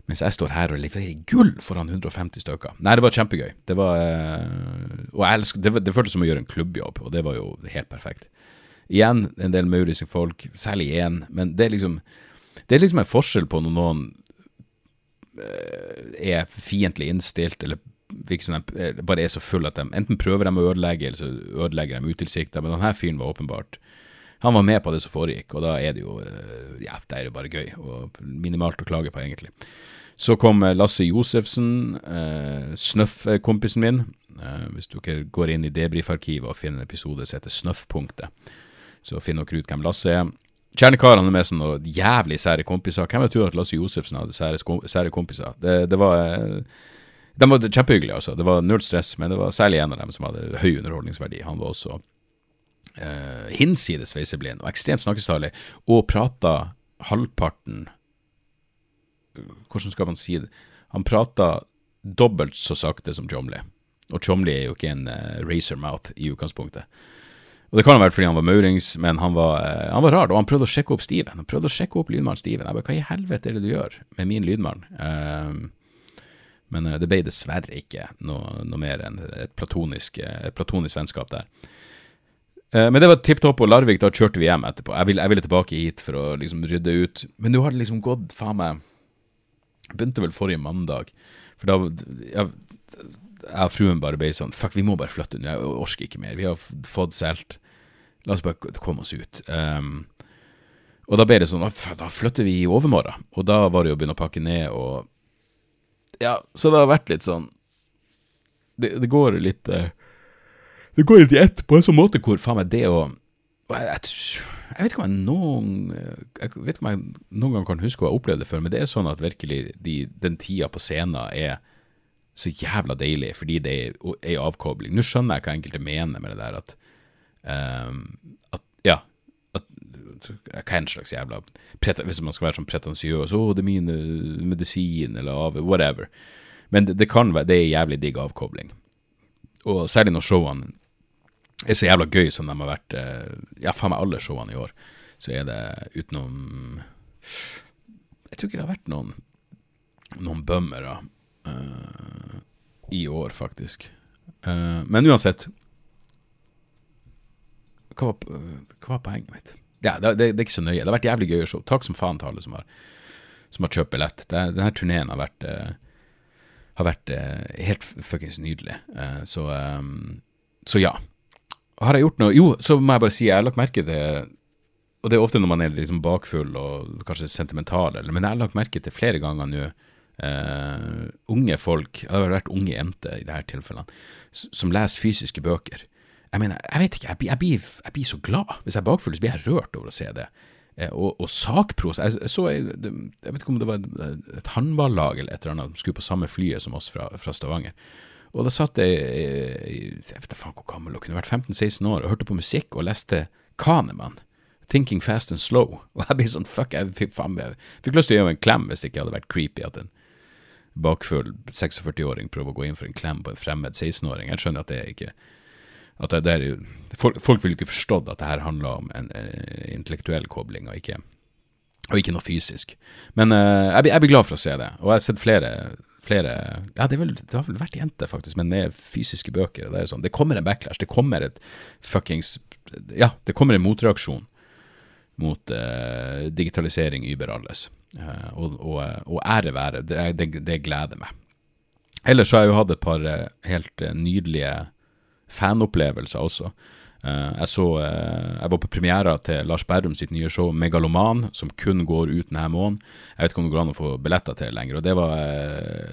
Mens jeg står her og leverer gull foran 150 stykker. Nei, det var kjempegøy. Det var, eh, og jeg elsker, det, det føltes som å gjøre en klubbjobb, og det var jo helt perfekt. Igjen en del mauriske folk, særlig én, men det er liksom Det er liksom en forskjell på når noen eh, er fiendtlig innstilt eller virker de eh, bare er så fulle at de enten prøver de å ødelegge, eller så ødelegger de utilsikta. Men denne fyren var åpenbart Han var med på det som foregikk, og da er det jo eh, Ja, det er jo bare gøy, og minimalt å klage på, egentlig. Så kom eh, Lasse Josefsen, eh, Snøff-kompisen min. Eh, hvis dere går inn i debrifarkivet og finner en episode som heter Snøff-punktet, så finner dere ut hvem Lasse er. Kjernekarene er med som noen jævlig sære kompiser. Hvem hadde tror at Lasse Josefsen hadde sære, sære kompiser? Det, det var eh, de var kjempehyggelige, altså. Det var null stress, men det var særlig en av dem som hadde høy underholdningsverdi. Han var også uh, hinsides sveiseblind og ekstremt snakkestarlig, og prata halvparten Hvordan skal man si det? Han prata dobbelt så sakte som Chomley. Og Chomley er jo ikke en uh, racer mouth i utgangspunktet. Og det kan ha vært fordi han var maurings, men han var, uh, han var rar, og han prøvde å sjekke opp Steven. Han prøvde å sjekke opp lydmannen Steven. Jeg bare, hva i helvete er det du gjør med min lydmann? Um, men uh, det ble dessverre ikke noe, noe mer enn et platonisk, et platonisk vennskap der. Uh, men det var tipp topp, og Larvik, da kjørte vi hjem etterpå. Jeg ville, jeg ville tilbake hit for å liksom rydde ut. Men nå har det liksom gått, faen meg Begynte vel forrige mandag. For da jeg, jeg og fruen bare ble sånn Fuck, vi må bare flytte unna. Jeg orker ikke mer. Vi har fått solgt. La oss bare komme oss ut. Um, og da ble det sånn Da flytter vi i overmorgen. Og da var det jo å begynne å pakke ned og Ja, så det har vært litt sånn Det, det går litt uh, Det går litt i ett på en sånn måte hvor faen meg det å jeg, jeg, vet ikke om jeg noen Jeg vet ikke om jeg noen gang kan huske å ha opplevd det før, men det er sånn at virkelig de, den tida på scenen er så jævla deilig fordi det er ei avkobling. Nå skjønner jeg hva enkelte mener med det der at, um, at Ja. At, hva en slags jævla Hvis man skal være sånn pretensiøs 'Å, det er min uh, medisin', eller whatever. Men det, det, kan være Det er jævlig digg avkobling. Og særlig når showene er så jævla gøy som de har vært uh, Ja, faen meg alle showene i år. Så er det utenom Jeg tror ikke det har vært noen noen bømmere uh, i år, faktisk. Uh, men uansett hva var, hva var, poenget mitt? Ja, det, det, det, er ikke så nøye. Det har vært jævlig gøy å show. Takk som faen til alle som har, som har kjøpt billett. Denne turneen har vært, uh, har vært helt fuckings nydelig. så, um, så ja. Har jeg gjort noe Jo, så må jeg bare si, jeg har lagt merke til Og det er ofte når man er liksom bakfull og kanskje sentimental, men jeg har lagt merke til flere ganger nå Uh, unge folk, det har vært unge jenter i disse tilfellene, som leser fysiske bøker. Jeg mener, jeg vet ikke, jeg, jeg, blir, jeg blir, så glad. Hvis jeg er bakfull, så blir jeg rørt over å se det. Uh, og, og sakpros jeg, så, jeg, vet ikke om det var et håndballag eller et eller annet som skulle på samme flyet som oss fra, fra Stavanger. Og da satt jeg jeg vet da faen hvor gammel hun kunne vært 15-16 år og hørte på musikk og leste Kanemann. Thinking Fast and Slow. Og jeg ble sånn, fuck, jeg fikk faen meg Fikk lyst til å gjøre en klem hvis det ikke hadde vært creepy at en bakfull 46-åring prøver å gå inn for en klem på en fremmed 16-åring. Jeg skjønner at det ikke at det, det er, folk, folk vil ikke forstått at det her handler om en en intellektuell kobling, og ikke, og ikke noe fysisk. Men uh, jeg, jeg, blir glad for å se det, og jeg har sett flere, flere Ja, det, vel, det, har vel vært jenter, faktisk, men med fysiske bøker. Det, er sånn, det kommer en backlash, det kommer et fuckings Ja, det kommer en motreaksjon mot uh, digitalisering über alles. Uh, og, og, og, ære være. Det, det, det, gleder meg. Ellers har jeg jo hatt et par eh, helt eh, nydelige fanopplevelser også. Jeg så Jeg var på premiera til Lars Berrum sitt nye show Megaloman, som kun går ut denne måneden. Jeg vet ikke om det går an å få billetter til lenger. Og det var,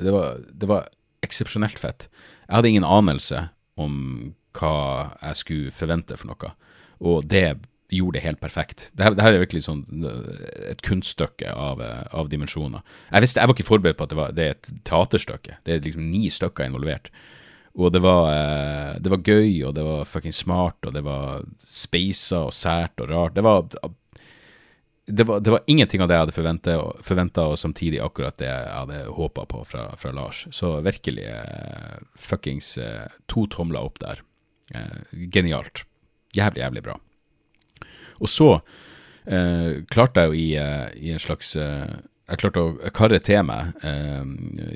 det var, det var eksepsjonelt fett. Jeg hadde ingen anelse om hva jeg skulle forvente for noe. Og det gjorde det helt perfekt. Det her, er virkelig sånn eh, et kunststykke av, eh, av dimensjoner. Jeg, visste, jeg var ikke forberedt på at det, var, det er et teaterstykke. Det er liksom ni stykker involvert. Og det var, eh, det var gøy, og det var fucking smart, og det var speisa og sært og rart. Det var, det var, det var ingenting av det jeg hadde forventa, og samtidig akkurat det jeg hadde håpa på fra, fra, Lars. Så virkelig fuckings to tomler opp der. Genialt. Jævlig, jævlig bra. Og så klarte jeg jo i, i, en slags Jeg klarte å karre til meg eh,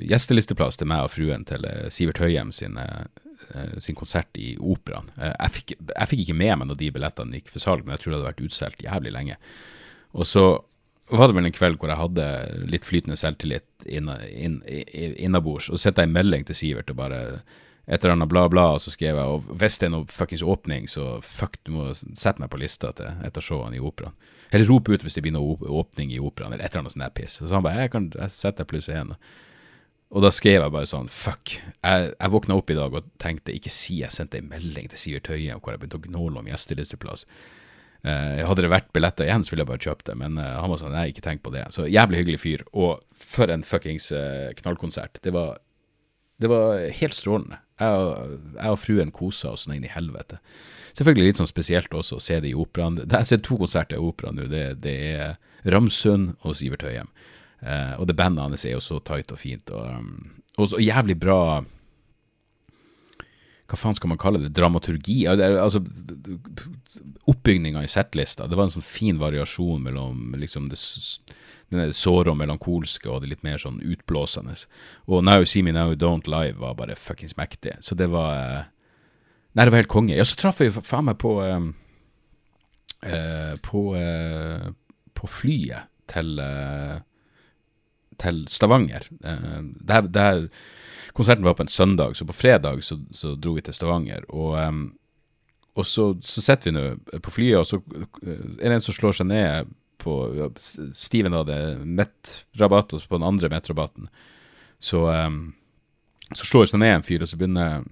gjestelisteplass til meg og fruen til eh, Sivert Høyem sin, eh, sin konsert i Operaen. Jeg fikk, jeg, fikk, ikke med meg når de billettene gikk for salg, men jeg tror det hadde vært utsolgt jævlig lenge. Og så var det vel en kveld hvor jeg hadde litt flytende selvtillit innabords, og så sendte jeg en melding til Sivert og bare et eller annet bla, bla, og så skrev jeg og hvis det er noe fuckings åpning, så fuck, du må sette meg på lista til et av showene i operaen. Eller rop ut hvis det blir noe åpning i operaen, eller et eller annet sånt piss. Så han bare jeg kan jeg setter pluss én. Og da skrev jeg bare sånn fuck. Jeg, jeg våkna opp i dag og tenkte ikke si jeg sendte en melding til Sivert Høie hvor jeg begynte å gnåle om gjestelisteplass. Uh, hadde det vært billetter igjen, så ville jeg bare kjøpt det, men uh, han var sånn nei, ikke tenk på det. Så jævlig hyggelig fyr, og for en fuckings uh, knallkonsert. Det var, det var helt strålende. Jeg og, jeg og fruen kosa oss inn i helvete. Selvfølgelig litt sånn spesielt også å se det i operaen. Jeg har sett to konserter i operaen nå. Det, det, er Ramsund og Sivert Høyem. Eh, og det bandet hans er jo så tight og fint. Og, um, og så jævlig bra Hva faen skal man kalle det? Dramaturgi? Altså Oppbygninga i settlista. Det var en sånn fin variasjon mellom liksom det, den såre og melankolske og det litt mer sånn utblåsende. Og Now You See Me Now You Don't Live var bare fuckings mektig. Så det var eh, Nei, det var helt konge. Ja, så traff jeg fa- faen meg på um, uh, på, uh, på flyet til uh, til Stavanger. Der, der Konserten var på en søndag, så på fredag så, så dro vi til Stavanger. Og, um, og så, så sitter vi nå på flyet, og så er det en som slår seg ned på Steven hadde mettrabatt, og på den andre mettrabatten så, um, så slår seg ned en fyr, og så begynner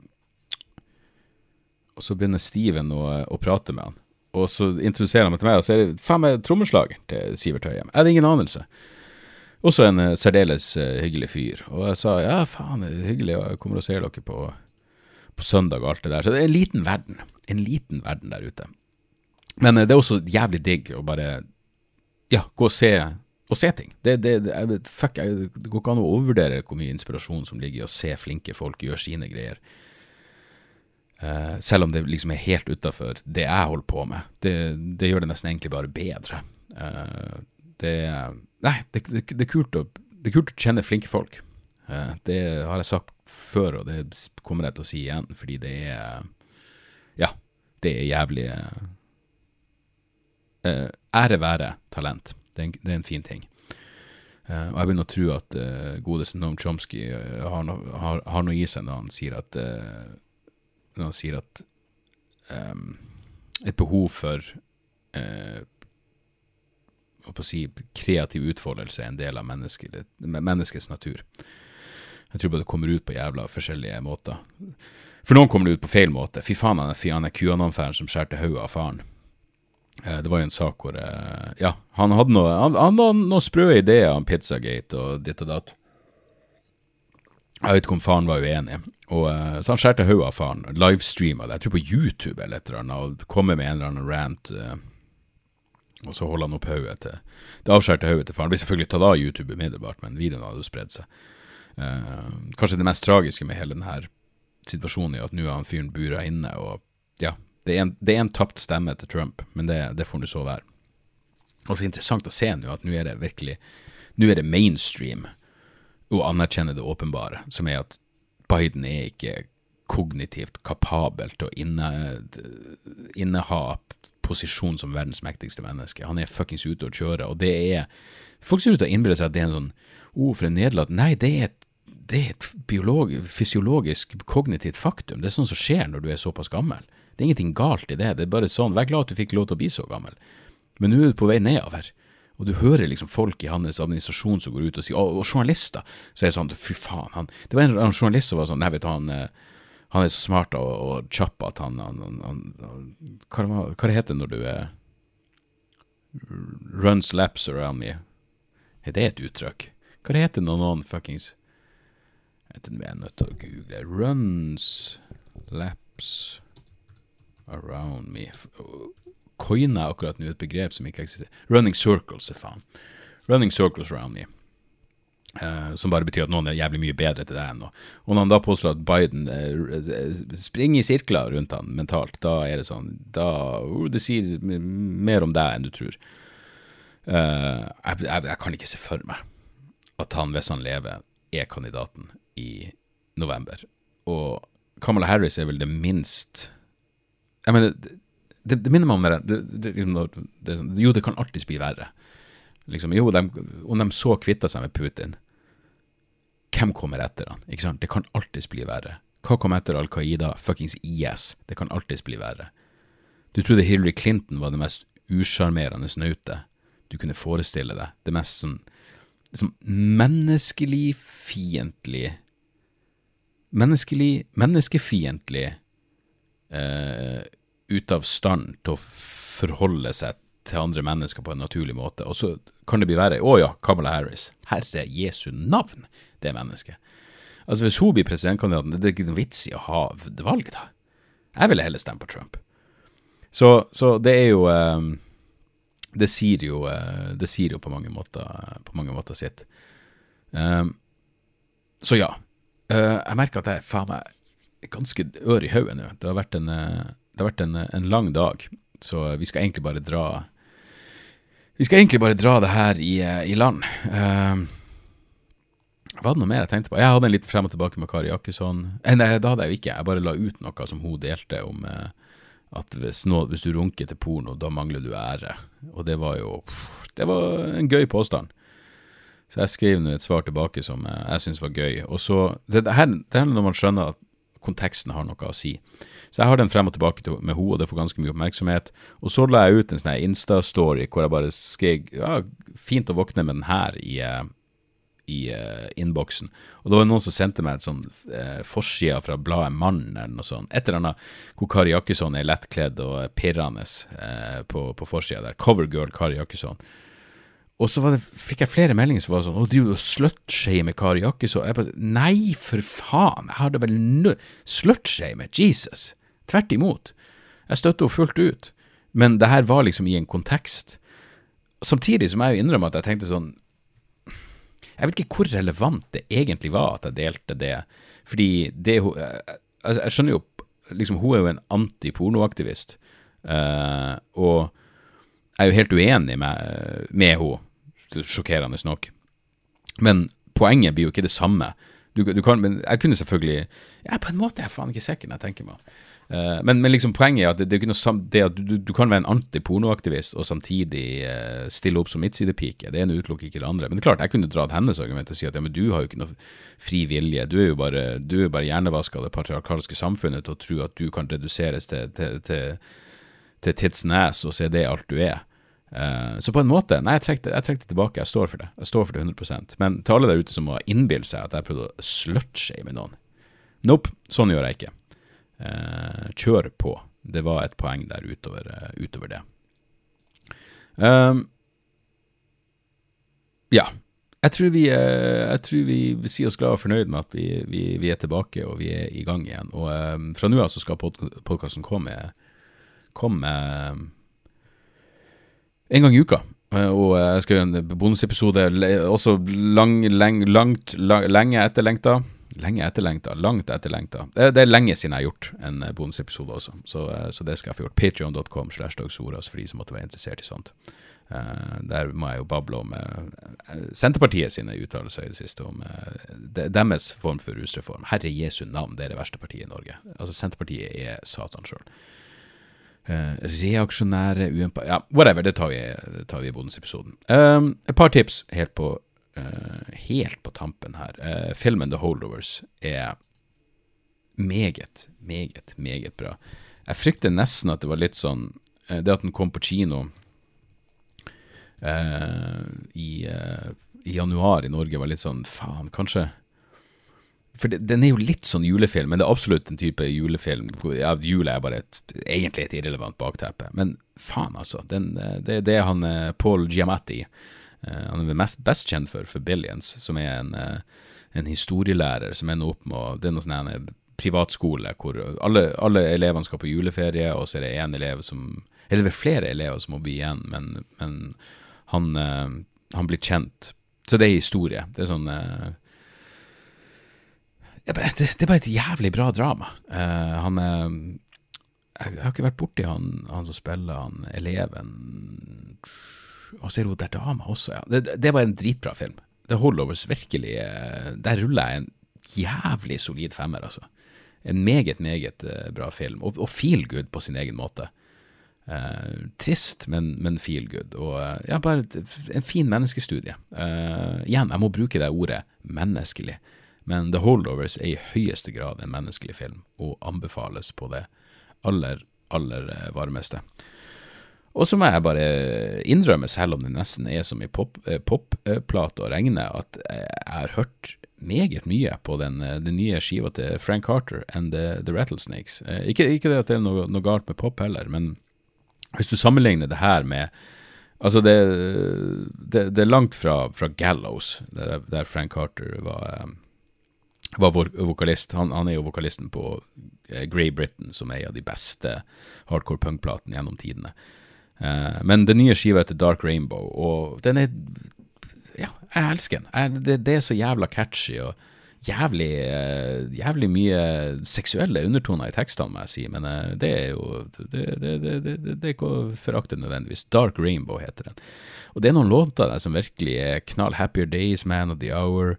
Og så begynner Steven å, å prate med han. Og så introduserer han meg til meg, og så er det faen meg trommeslager til Sivert Høyem. Jeg hadde ingen anelse. Også en uh, særdeles uh, hyggelig fyr. Og jeg sa ja, faen, det er hyggelig, jeg kommer og ser dere på, på søndag og alt det der. Så det er en liten verden. En liten verden der ute. Men eh, det er også jævlig digg å bare ja, gå og se, og se ting. Det, det, det, fuck, jeg, det går ikke an å overvurdere hvor mye inspirasjon som ligger i å se flinke folk gjøre sine greier. Uh, selv om det liksom er helt utafor det jeg holder på med. Det, gjør det nesten egentlig bare bedre. Uh, det Nei, det, er kult å, det er kult å kjenne flinke folk. Uh, det har jeg sagt før, og det kommer jeg til å si igjen, fordi det er Ja, det er jævlig eh, eh, Ære være talent. Det er en, det er en fin ting. Eh, og jeg begynner å tro at uh, godeste Noam Chomsky eh, har, no, har, har noe i seg når han sier at eh, Når han sier at um, et behov for eh, hva på å si, kreativ utfoldelse er en del av menneske, menneskets natur. Jeg tror bare det kommer ut på jævla forskjellige måter. For noen kommer det ut på feil måte. Fy faen, han er han er QAnon-færen som skjærte hodet av faren. Eh, Det var jo en sak hvor eh, Ja, han hadde noe Han, hadde noen sprø ideer om Pizzagate og ditt og datt. Jeg vet ikke om faren var uenig. Og, eh, så han skjærte hodet av faren. Livestreama det, jeg tror på YouTube eller et eller annet, og kommer med en eller annen rant. og så holder han opp hodet til Det avskjærte hodet til faren. Det blir selvfølgelig tatt av YouTube umiddelbart, men videoen hadde jo spredd seg. Kanskje det mest tragiske med hele denne situasjonen er at nå er han fyren bura inne, og ja, det er en, det er en tapt stemme til Trump, men det, det får nå så være. Og så interessant å se nå at nå er det virkelig Nå er det mainstream å anerkjenne det åpenbare, som er at Biden er ikke kognitivt kapabel til å inne, inneha posisjon som verdens mektigste menneske. Han er fuckings ute og kjører, og det er Folk ser ut til å innbille seg at det er en sånn oh, for en nederlag. Nei, det er et, det er et biolog, fysiologisk, kognitivt faktum. Det er sånn som skjer når du er såpass gammel. Det er ingenting galt i det. Det er bare sånn, Vær glad at du fikk lov til å bli så gammel. Men nå er du på vei nedover. Og du hører liksom folk i hans administrasjon som går ut og sier, og, og journalister, så er det sånn, fy faen, han Det var en, en journalist som var sånn, nei, vet du, han, eh, han er så smart og, og kjapp at han, han, han, hva, det hva det heter når du er Runs laps around me. Er det et uttrykk? Hva det heter når noen fuckings jeg er nødt til å google. Runs laps around me. Coina akkurat nå et begrep som ikke eksisterer. Running circles, se faen. Running circles around me. Uh, som bare betyr at noen er jævlig mye bedre til det enn noe. Og når han da påstår at Biden uh, springer i sirkler rundt han mentalt, da er det sånn da, uh, Det sier mer om deg enn du tror. Eh, jeg, jeg, jeg kan ikke se for meg at han, hvis han lever, er kandidaten i november. Og Kamala Harris er vel det minst Jeg mener, det, det, minner meg om det, det, liksom, det, sånn, Jo, det kan alltids bli verre. Liksom, jo, de, om de så kvitta seg med Putin, hvem kommer etter han? Ikke sant? Det kan alltids bli verre. Hva kom etter Al Qaida? Fuckings IS. Det kan alltids bli verre. Du trodde Hillary Clinton var det mest usjarmerende snautet du kunne forestille deg. Det mest sånn liksom menneskelig fiendtlig Menneskelig Menneskefiendtlig eh, ute av stand til å forholde seg til andre mennesker på en naturlig måte. Og så kan det bli verre. Å ja, Kamala Harris. Herre Jesu navn, det mennesket. Altså Hvis hun blir presidentkandidaten, det er ikke noe vits i å ha valg, da. Jeg ville heller stemme på Trump. Så, så det er jo eh, Det sier jo eh, Det sier jo på mange måter, på mange måter sitt. Um, så ja. Eh, jeg merker at jeg faen meg ganske ør i hodet nå. Det har vært, en, eh, det har vært en, en, lang dag, så vi skal egentlig bare dra Vi skal egentlig bare dra det her i, eh, i land. Uh, var det noe mer jeg tenkte på? Jeg hadde en litt frem og tilbake med Kari Jakkesson. Nei, det hadde jeg jo ikke. Jeg bare la ut noe som hun delte om uh, at hvis, nå, hvis, du runker til porno, da mangler du ære. Og det var jo Det var en gøy påstand. Så jeg skrev et svar tilbake som jeg syntes var gøy. Og så, det, det, her, det her når man skjønner at konteksten har noe å si. Så jeg har den frem og tilbake med henne, og det får ganske mye oppmerksomhet. Og så la jeg ut en sånn Insta-story hvor jeg bare skrev ja, fint å våkne med den her i, eh, i uh, innboksen. Og det var noen som sendte meg et sånn uh, forside fra bladet Mannen eller noe sånt. Et eller annet hvor Kari Jakkesson er lettkledd og pirrende uh, på, på forsida der. Covergirl Kari Jakkesson. Og så det, fikk jeg flere meldinger som var sånn 'Å, du er jo slutshamer Kari Jakkesson'. Jeg bare Nei, for faen! Jeg har det vel nø... Slutshamer? Jesus! Tvert imot. Jeg støtter henne fullt ut. Men det her var liksom i en kontekst. Samtidig som jeg jo innrømmer at jeg tenkte sånn Jeg vet ikke hvor relevant det egentlig var at jeg delte det. Fordi det hun altså Jeg skjønner jo liksom, Hun er jo en antipornoaktivist. Uh, og jeg er jo helt uenig med, med henne sjokkerende nok. Men poenget blir jo ikke det samme. Du, du kan, men jeg kunne selvfølgelig Ja, på en måte er jeg faen ikke sikker når jeg tenker meg uh, men, men, liksom poenget er at det, det er noe det at du, du, kan være en antipornoaktivist og samtidig uh, stille opp som midtsidepike. Det ene utelukker ikke det andre. Men det er klart, jeg kunne dratt hennes argument og si at ja, men du har jo ikke noe fri vilje. Du er jo bare, du bare hjernevaska av det patriarkalske samfunnet til å tro at du kan reduseres til, til, til, til tidsnes og se det alt du er. Uh, så på en måte, nei, jeg trekker, det tilbake. Jeg står for det. Jeg står for det 100% Men til alle der ute som må innbille seg at jeg prøvde å slutshame noen Nope, sånn gjør jeg ikke. Uh, kjør på. Det var et poeng der utover, uh, utover det. Um, ja. Jeg tror, vi, jeg tror vi sier oss glad og fornøyd med at vi, vi, vi er tilbake og vi er i gang igjen. Og um, fra nå av så skal pod podkasten komme, komme en gang i uka. Eh, og jeg skal gjøre en bonusepisode også lang, leng, langt, lang, lenge etterlengta. Lenge etterlengta, langt etterlengta. Det, det, er lenge siden jeg har gjort en eh, bonusepisode også, så, eh, så, det skal jeg få gjort. Patreon.com slash dagsoras for de som måtte være interessert i sånt. Der må jeg jo bable om Senterpartiet sine uttalelser i det siste om de, deres form for rusreform. Herre Jesu navn, det er det verste partiet i Norge. Altså Senterpartiet er Satan sjøl. Uh, reaksjonære, uempa... Ja, whatever, det tar vi, i bonusepisoden. Um, et par tips helt på, uh, helt på tampen her. Uh, filmen The Holdovers er meget, meget, meget bra. Jeg frykter nesten at det var litt sånn Det at den kom på kino i, i januar i Norge, var litt sånn Faen, kanskje for det, den er jo litt sånn julefilm, men det er absolutt en type julefilm. Ja, jul er bare et, egentlig et irrelevant bakteppe. Men faen, altså. Den, det, det er han eh, Paul Giamatti. Uh, han er mest, best kjent for, for Billions, som er en, en historielærer som ender opp med Det er noe sånn privatskole hvor alle, alle, elevene skal på juleferie, og så er det én elev som Eller det er flere elever som må bli igjen, men, men han, han, blir kjent. Så det er historie. Det er sånn det, det, er bare et jævlig bra drama. Uh, han er Jeg har ikke vært borti han, han som spiller han eleven Og så er hun der dama også, ja. Det, det er bare en dritbra film. Det holder over virkelig uh, Der ruller jeg en jævlig solid femmer, altså. En meget, meget uh, bra film. Og, og feel good på sin egen måte. Uh, trist, men, men feel good. Og ja, bare et, en fin menneskestudie. Uh, igjen, jeg må bruke det ordet menneskelig. Men The Holdovers er i høyeste grad en menneskelig film, og anbefales på det aller, aller eh, varmeste. Og så må jeg bare innrømme, selv om det nesten er som i popplate pop, å regne, at jeg har hørt meget mye på den, eh, den nye skiva til Frank Carter and The, the Rattlesnakes. Eh, ikke, ikke, det at det er noe, noe, galt med pop heller, men hvis du sammenligner det her med Altså, det, det, det er langt fra, fra Gallows, der Frank Carter var var vår vokalist. Han, han, er jo vokalisten på uh, Grey Britain, som er en av de beste hardcore punk-platene gjennom tidene. Uh, men den nye skiva heter Dark Rainbow, og den er Ja, jeg elsker den. Det, det, er så jævla catchy, og jævlig, uh, jævlig mye seksuelle undertoner i tekstene, må jeg si. Men uh, det er jo det, det, det er ikke å forakte nødvendigvis. Dark Rainbow heter den. Og det er noen låter der som virkelig er knall. Happier Days, Man of the Hour,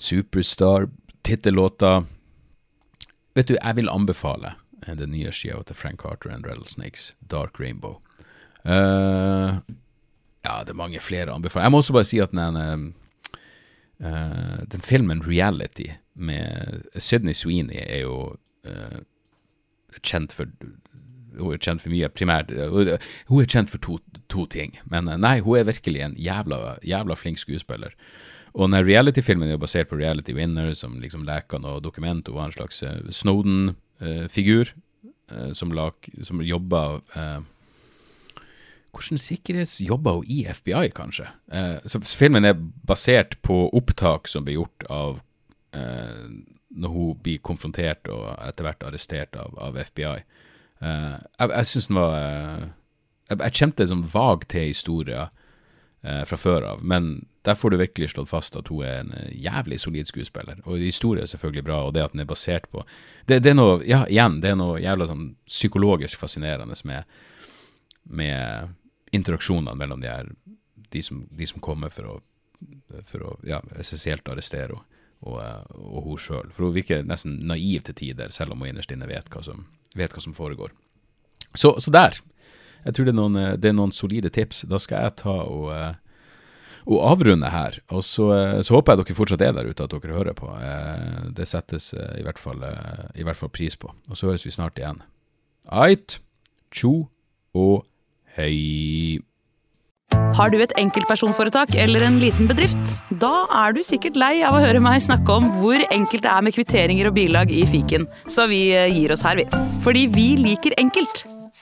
Superstar, tittellåter. Vet du, jeg vil anbefale den nye skiva til Frank Carter and Rattlesnakes, Dark Rainbow. Uh, ja, det er mange flere anbefalinger. Jeg må også bare si at den, uh, den filmen Reality med Sydney Sweeney er jo uh, kjent for hun er kjent for mye, primært Hun er kjent for to, to ting, men nei, hun er virkelig en jævla, jævla flink skuespiller. Og den reality-filmen er basert på Reality Winner, som liksom leker noe dokument. Hun var en slags Snowden-figur uh, som, som jobba eh, hvordan sikkerhetsjobber hun i FBI, kanskje? Eh, så filmen er basert på opptak som blir gjort av eh, når hun blir konfrontert og etter hvert arrestert av, av FBI. Eh, jeg jeg syns den var eh, jeg, jeg, kjente det som vag til historier eh, fra før av, men der får du virkelig slått fast at hun er en eh, jævlig solid skuespiller. Og historien er selvfølgelig bra, og det at den er basert på Det, det er noe, ja, igjen, det er noe jævla sånn psykologisk fascinerende med med interaksjonene mellom de, her, de, som, de som, kommer for å, for å ja, essensielt arrestere henne. Og, og, hun sjøl. For hun virker nesten naiv til tider, selv om hun innerst inne vet hva som, vet hva som foregår. Så, så, der. Jeg tror det er, noen, det er, noen, solide tips. Da skal jeg ta og, og avrunde her. Og så, så, håper jeg dere fortsatt er der ute, at dere hører på. Det settes i hvert fall, i hvert fall pris på. Og så høres vi snart igjen. Ait, tjo og Hei. Har du et enkeltpersonforetak eller en liten bedrift? Da er du sikkert lei av å høre meg snakke om hvor enkelt det er med kvitteringer og bilag i fiken, så vi eh, gir oss her, vi. Fordi vi liker enkelt.